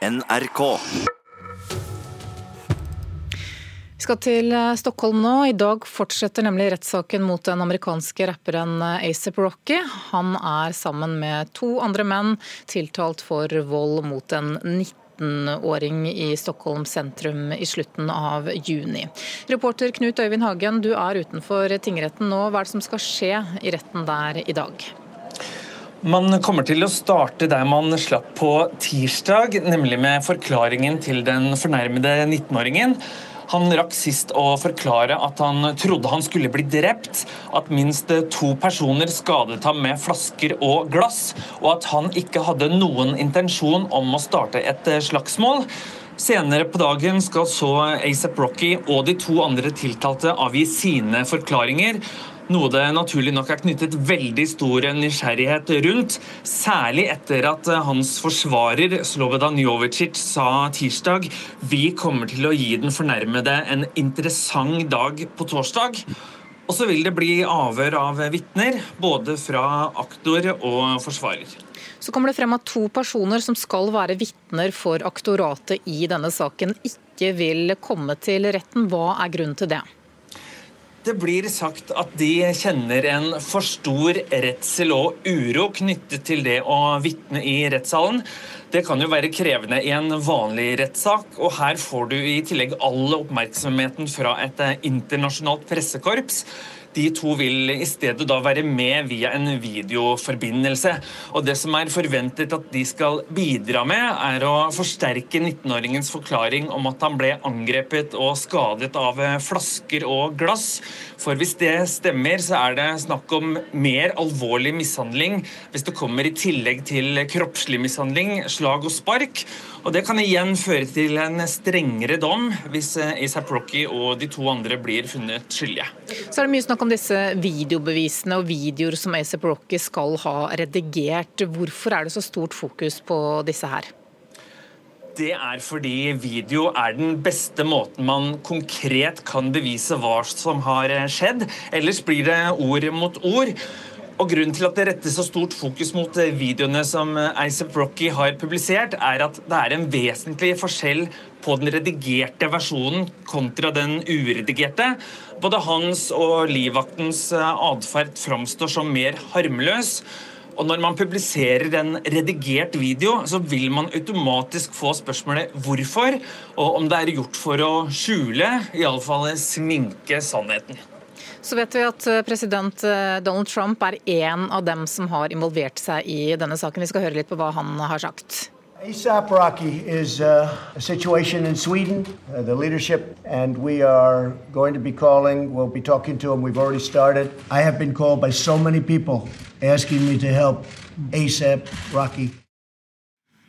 NRK. Vi skal til eh, Stockholm nå. I dag fortsetter nemlig rettssaken mot den amerikanske rapperen ASAP Rocky. Han er sammen med to andre menn tiltalt for vold mot en 19-åring i Stockholm sentrum i slutten av juni. Reporter Knut Øyvind Hagen, du er utenfor tingretten nå. Hva er det som skal skje i retten der i dag? Man kommer til å starte der man slapp på tirsdag, nemlig med forklaringen til den fornærmede 19-åringen. Han rakk sist å forklare at han trodde han skulle bli drept, at minst to personer skadet ham med flasker og glass, og at han ikke hadde noen intensjon om å starte et slagsmål. Senere på dagen skal så ASAP Rocky og de to andre tiltalte avgi sine forklaringer. Noe det naturlig nok er knyttet veldig stor nysgjerrighet rundt. Særlig etter at hans forsvarer Slobodan Jovicic sa tirsdag vi kommer til å gi den fornærmede en interessant dag på torsdag. Og så vil det bli avhør av vitner, både fra aktor og forsvarer. Så kommer det frem at to personer som skal være vitner for aktoratet i denne saken, ikke vil komme til retten. Hva er grunnen til det? Det blir sagt at de kjenner en for stor redsel og uro knyttet til det å vitne i rettssalen. Det kan jo være krevende i en vanlig rettssak, og her får du i tillegg all oppmerksomheten fra et internasjonalt pressekorps. De to vil i stedet da være med via en videoforbindelse. Og Det som er forventet at de skal bidra med, er å forsterke 19-åringens forklaring om at han ble angrepet og skadet av flasker og glass. For hvis det stemmer, så er det snakk om mer alvorlig mishandling hvis det kommer i tillegg til kroppslig mishandling, slag og spark. Og Det kan igjen føre til en strengere dom hvis Isap Rocky og de to andre blir funnet skyldige. Så er det mye snakk om disse videobevisene og videoer som ASAP Rocky skal ha redigert. Hvorfor er det så stort fokus på disse her? Det er fordi video er den beste måten man konkret kan bevise hva som har skjedd. Ellers blir det ord mot ord. Og Grunnen til at det rettes så stort fokus mot eh, videoene som Isop Rocky har publisert, er at det er en vesentlig forskjell på den redigerte versjonen kontra den uredigerte. Både hans og livvaktens eh, atferd framstår som mer harmløs. Og Når man publiserer en redigert video, så vil man automatisk få spørsmålet hvorfor, og om det er gjort for å skjule, iallfall sminke sannheten. Så vet vi at eh, president eh, Donald Trump er en av dem som har involvert seg i denne saken. Vi skal høre litt på hva han har sagt. ASAP Rocky is uh, a situation in Sweden, uh, the leadership, and we are going to be calling, we'll be talking to him, we've already started. I have been called by so many people asking me to help ASAP Rocky.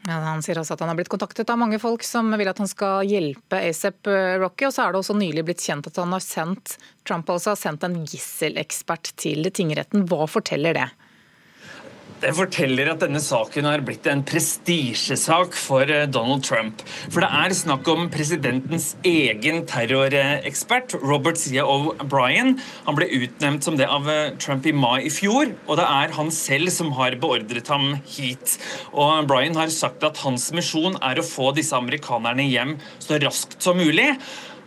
Ja, han sier også at han har blitt kontaktet av mange folk som vil at han skal hjelpe ASAP Rocky. Og så er det også nylig blitt kjent at han har sendt Trump altså har sendt en gisselekspert til tingretten. Hva forteller det? Det forteller at denne saken har blitt en prestisjesak for eh, Donald Trump. For det er snakk om presidentens egen terrorekspert, Robert Sia O'Brien. Han ble utnevnt som det av eh, Trump i mai i fjor, og det er han selv som har beordret ham hit. Og Bryan har sagt at hans misjon er å få disse amerikanerne hjem så raskt som mulig.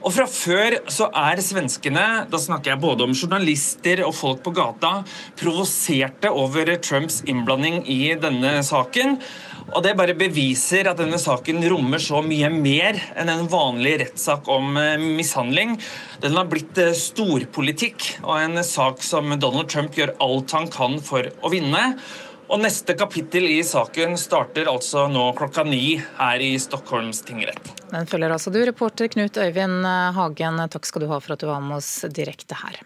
Og fra før så er svenskene, da snakker jeg både om journalister og folk på gata, provoserte over Trumps innblanding i denne saken. Og Det bare beviser at denne saken rommer så mye mer enn en vanlig rettssak om eh, mishandling. Den har blitt eh, storpolitikk og en sak som Donald Trump gjør alt han kan for å vinne. Og Neste kapittel i saken starter altså nå klokka ni her i Stockholms tingrett. Den følger altså du, reporter Knut Øyvind Hagen. Takk skal du ha for at du var med oss direkte her.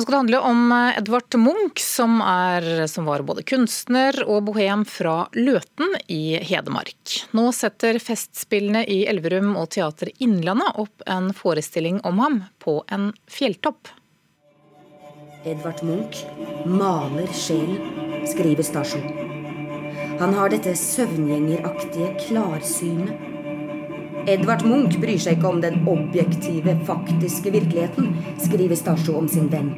Nå skal det handle om Edvard Munch, som, er, som var både kunstner og bohem fra Løten i Hedmark. Nå setter Festspillene i Elverum og Teater Innlandet opp en forestilling om ham på en fjelltopp. Edvard Munch maler sjelen, skriver Stasjon. Han har dette søvngjengeraktige klarsynet. Edvard Munch bryr seg ikke om den objektive, faktiske virkeligheten, skriver Stasjo om sin venn.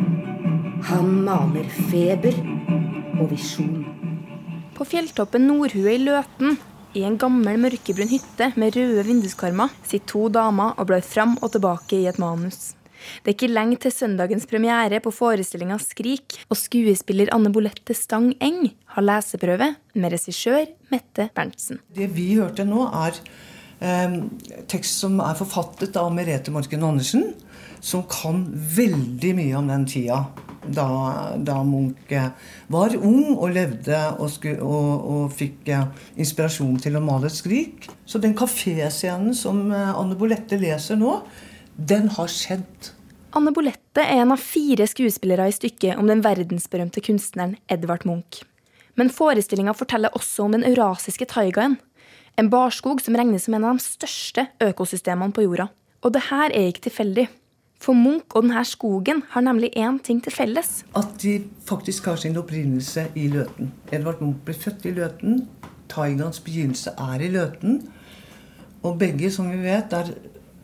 Han maler feber og visjon. På fjelltoppen Nordhue i Løten I en gammel mørkebrun hytte med røde vinduskarmer sitter to damer og blar fram og tilbake i et manus. Det er ikke lenge til søndagens premiere på forestillinga Skrik, og skuespiller Anne Bolette Stang Eng har leseprøve med regissør Mette Berntsen. Det vi hørte nå, er eh, tekst som er forfattet av Merete Morken Andersen, som kan veldig mye om den tida da, da Munch var ung og levde og, sku, og, og fikk eh, inspirasjon til å male et skrik. Så den kaféscenen som eh, Anne Bolette leser nå, den har skjedd. Anne Bolette er en av fire skuespillere i stykket om den verdensberømte kunstneren Edvard Munch. Men forestillinga forteller også om den eurasiske taigaen. En barskog som regnes som en av de største økosystemene på jorda. Og det her er ikke tilfeldig. For Munch og denne skogen har nemlig én ting til felles. At de faktisk har sin opprinnelse i Løten. Edvard Munch ble født i Løten. Taigaens begynnelse er i Løten. Og begge, som vi vet, er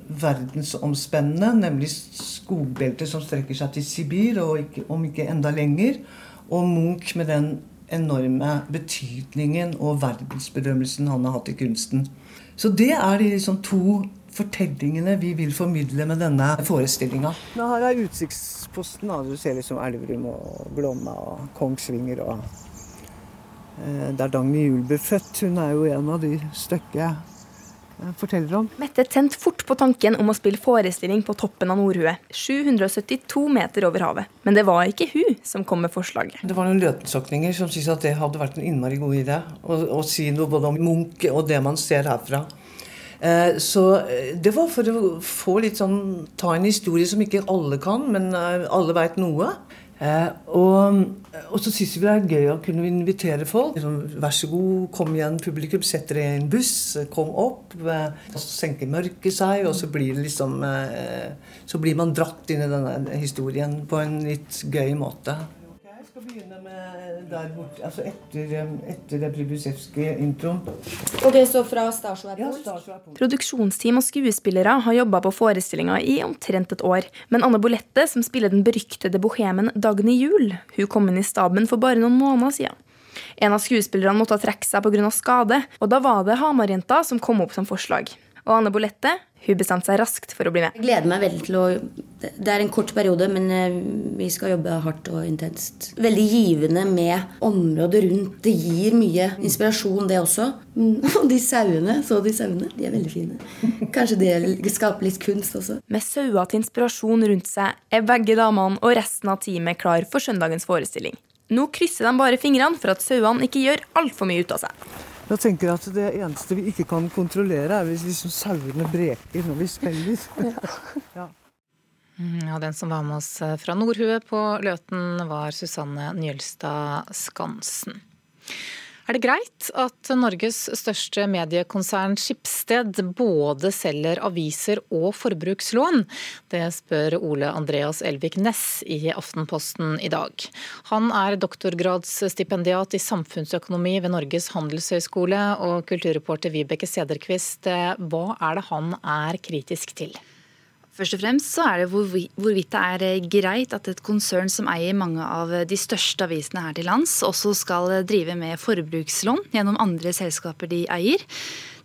verdensomspennende, nemlig skogbeltet som strekker seg til Sibir, og ikke, om ikke enda lenger. Og Munch med den enorme betydningen og verdensberømmelsen han har hatt i kunsten. Så det er de liksom to fortellingene vi vil formidle med denne forestillinga. Her er utsiktsposten. Du ser liksom Elverum og Glomma og Kongsvinger. og eh, Der Dagny Juel ble født. Hun er jo en av de stykket forteller om. Mette tente fort på tanken om å spille forestilling på toppen av Nordhue. 772 meter over havet. Men det var ikke hun som kom med forslaget. Det var noen løtensokninger som syntes at det hadde vært en innmari god idé. Å si noe både om Munch og det man ser herfra. Eh, så eh, det var for å få litt sånn Ta en historie som ikke alle kan, men eh, alle veit noe. Og, og, så syns vi det er gøy å kunne invitere folk. Liksom, Vær så god, kom igjen, publikum. Sett dere i en buss, kom opp. Så senker mørket seg, og så blir liksom Så blir man dratt inn i denne historien på en litt gøy måte skal begynne med der borte, altså etter, etter det Pribusevske introen. Ok, så fra Stasjo er ja, Produksjonsteam og skuespillere har jobba på forestillinga i omtrent et år. Men Anne Bolette, som spiller den beryktede bohemen Dagny Juel, hun kom inn i staben for bare noen måneder siden. En av skuespillerne måtte trekke seg pga. skade, og da var det Hamarjenta som kom opp som forslag. Og Anne Bolette hun bestemte seg raskt for å bli med. Jeg gleder meg veldig til å Det er en kort periode, men eh, vi skal jobbe hardt og intenst. Veldig givende med området rundt. Det gir mye inspirasjon, det også. Og de sauene, så de sauene, de er veldig fine. Kanskje det skaper litt kunst også. Med sauer til inspirasjon rundt seg er begge damene og resten av teamet klar for søndagens forestilling. Nå krysser de bare fingrene for at sauene ikke gjør altfor mye ut av seg. Jeg tenker at Det eneste vi ikke kan kontrollere, er hvis liksom sauene breker når vi spiller. ja. Mm, ja, Den som var med oss eh, fra Nordhue på Løten, var Susanne Njølstad Skansen. Er det greit at Norges største mediekonsern Skipsted både selger aviser og forbrukslån? Det spør Ole Andreas Elvik Næss i Aftenposten i dag. Han er doktorgradsstipendiat i samfunnsøkonomi ved Norges handelshøyskole, og kulturreporter Vibeke Sederquist, hva er det han er kritisk til? Først og fremst så er det hvorvidt det er eh, greit at et konsern som eier mange av de største avisene her til lands, også skal drive med forbrukslån gjennom andre selskaper de eier.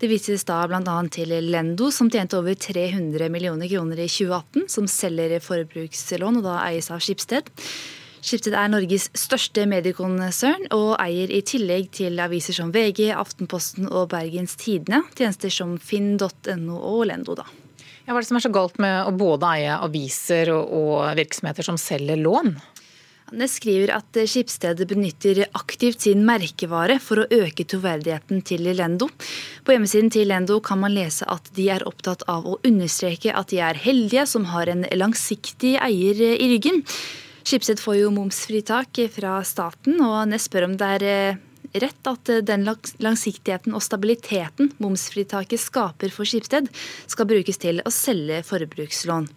Det vises da bl.a. til Lendo, som tjente over 300 millioner kroner i 2018, som selger forbrukslån og da eies av Skipsted. Skipsted er Norges største mediekonsern og eier i tillegg til aviser som VG, Aftenposten og Bergens Tidende, tjenester som finn.no og Lendo. da. Ja, hva er det som er så galt med å både eie aviser og, og virksomheter som selger lån? Det skriver at Skipsstedet benytter aktivt sin merkevare for å øke troverdigheten til Lendo. På hjemmesiden til Lendo kan man lese at de er opptatt av å understreke at de er heldige som har en langsiktig eier i ryggen. Skipsted får jo momsfritak fra staten, og Ness spør om det er rett at eh, den langsiktigheten og stabiliteten momsfritaket skaper for Skipsted, skal brukes til å selge forbrukslån.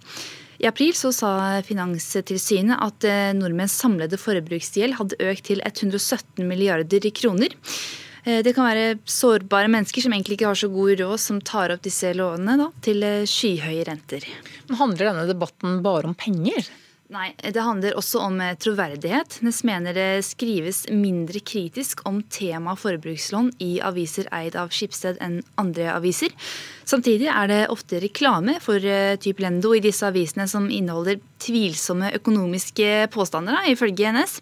I april så sa Finanstilsynet at eh, nordmenns samlede forbruksgjeld hadde økt til 117 milliarder kroner. Eh, det kan være sårbare mennesker som egentlig ikke har så god råd, som tar opp disse lånene da, til skyhøye renter. Men handler denne debatten bare om penger? Nei, det handler også om eh, troverdighet. Ness mener det skrives mindre kritisk om tema forbrukslån i aviser eid av Skipsted enn andre aviser. Samtidig er det ofte reklame for type typ Lendo i disse avisene som inneholder tvilsomme økonomiske påstander, ifølge NS.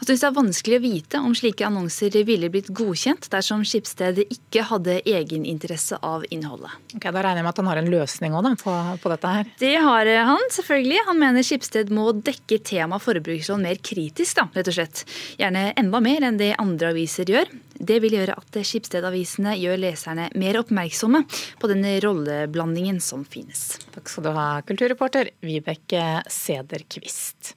Han syns det er vanskelig å vite om slike annonser ville blitt godkjent dersom Skipsted ikke hadde egeninteresse av innholdet. Ok, Da regner jeg med at han har en løsning også, da, på, på, dette her? Det har han, selvfølgelig. Han mener Skipsted må dekke tema forbrukslån mer kritisk, da, rett og slett. Gjerne enda mer enn det andre aviser gjør. Det vil gjøre at Skipsted-avisene gjør leserne mer oppmerksomme på den rolleblandingen som finnes. Takk skal du ha, kulturreporter Vibeke Sederquist.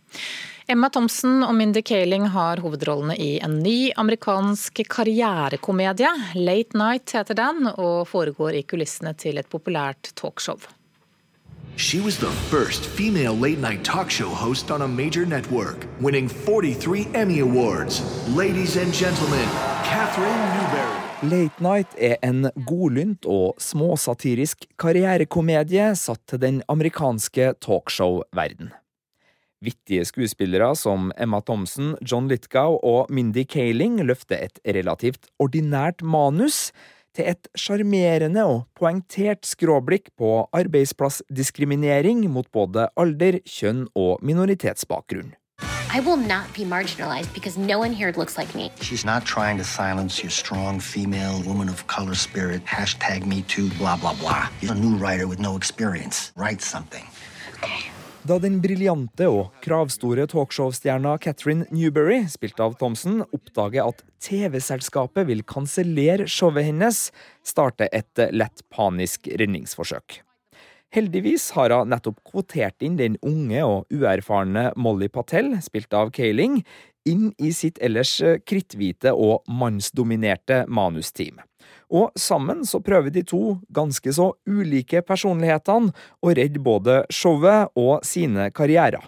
Emma Thompson og Mindy Kaling har hovedrollene i en ny amerikansk karrierekomedie. Late Night heter den, og foregår i kulissene til et populært talkshow. She was the first female late night talk show host on a major network, winning 43 Emmy Awards. Ladies and gentlemen, Catherine Newberry. Late Night er en godlynt og småsatirisk karrierekomedie satt til den amerikanske talkshow-verden. Vittige skuespillere som Emma Thompson, John Litgow og Mindy Kaling løfter et relativt ordinært manus til et sjarmerende og poengtert skråblikk på arbeidsplassdiskriminering mot både alder, kjønn og minoritetsbakgrunn. I will not be marginalized because no one here looks like me. She's not trying to silence your strong female woman of color spirit. Hashtag me too, blah, blah, blah. You're a new writer with no experience. Write something. Da den briljante og kravstore talkshow-stjerna Catherine Newberry, spilt av Thompson, oppdager at TV-selskapet vil kansellere showet hennes, starter et lett panisk redningsforsøk. Heldigvis har hun nettopp kvotert inn den unge og uerfarne Molly Patel, spilt av Kaling, inn i sitt ellers kritthvite og mannsdominerte manusteam og sammen så prøver de to ganske så ulike personlighetene å redde både showet og sine karrierer.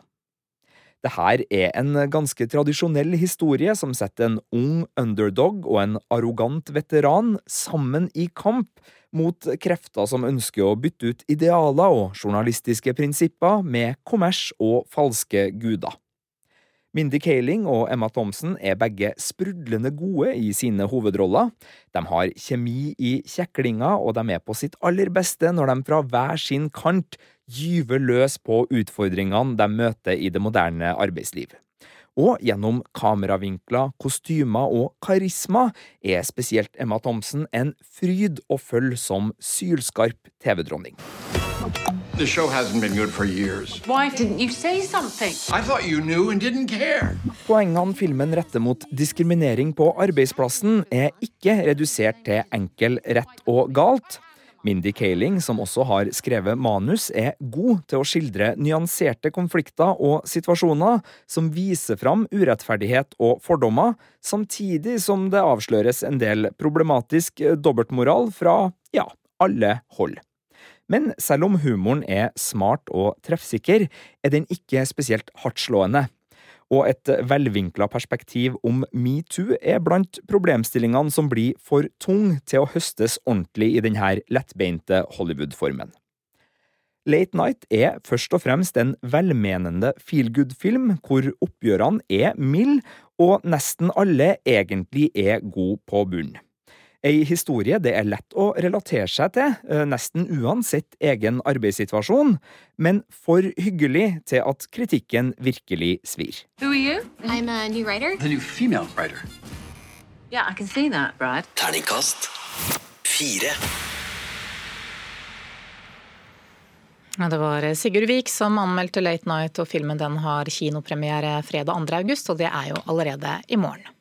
Det her er en ganske tradisjonell historie som setter en ung underdog og en arrogant veteran sammen i kamp mot krefter som ønsker å bytte ut idealer og journalistiske prinsipper med kommers og falske guder. Mindy Kaling og Emma Thompson er begge sprudlende gode i sine hovedroller. De har kjemi i kjeklinga, og de er på sitt aller beste når de fra hver sin kant gyver løs på utfordringene de møter i det moderne arbeidsliv. Og gjennom kameravinkler, kostymer og karisma er spesielt Emma Thompson en fryd å følge som sylskarp TV-dronning. The show hasn't been good for years. Why didn't you say something? I thought you knew and didn't care. Poengene filmen retter mot diskriminering på arbeidsplassen, er ikke redusert til enkel rett og galt. Mindy Kaling, som også har skrevet manus, er god til å skildre nyanserte konflikter og situasjoner som viser fram urettferdighet og fordommer, samtidig som det avsløres en del problematisk dobbeltmoral fra, ja, alle hold. Men selv om humoren er smart og treffsikker, er den ikke spesielt hardtslående. Og et velvinkla perspektiv om metoo er blant problemstillingene som blir for tung til å høstes ordentlig i denne lettbeinte Hollywood-formen. Late Night er først og fremst en velmenende feelgood-film hvor oppgjørene er milde, og nesten alle egentlig er gode på bunn. Ei historie det er lett å relatere seg til, eh, nesten uansett egen arbeidssituasjon, men for hyggelig til at kritikken virkelig svir. Who are you? I'm a new writer. The new female writer. Yeah, I can see that, Brad. Terningkast fire. Det var Sigurd Vik som anmeldte Late Night, og filmen den har kinopremiere fredag 2. august, og det er jo allerede i morgen.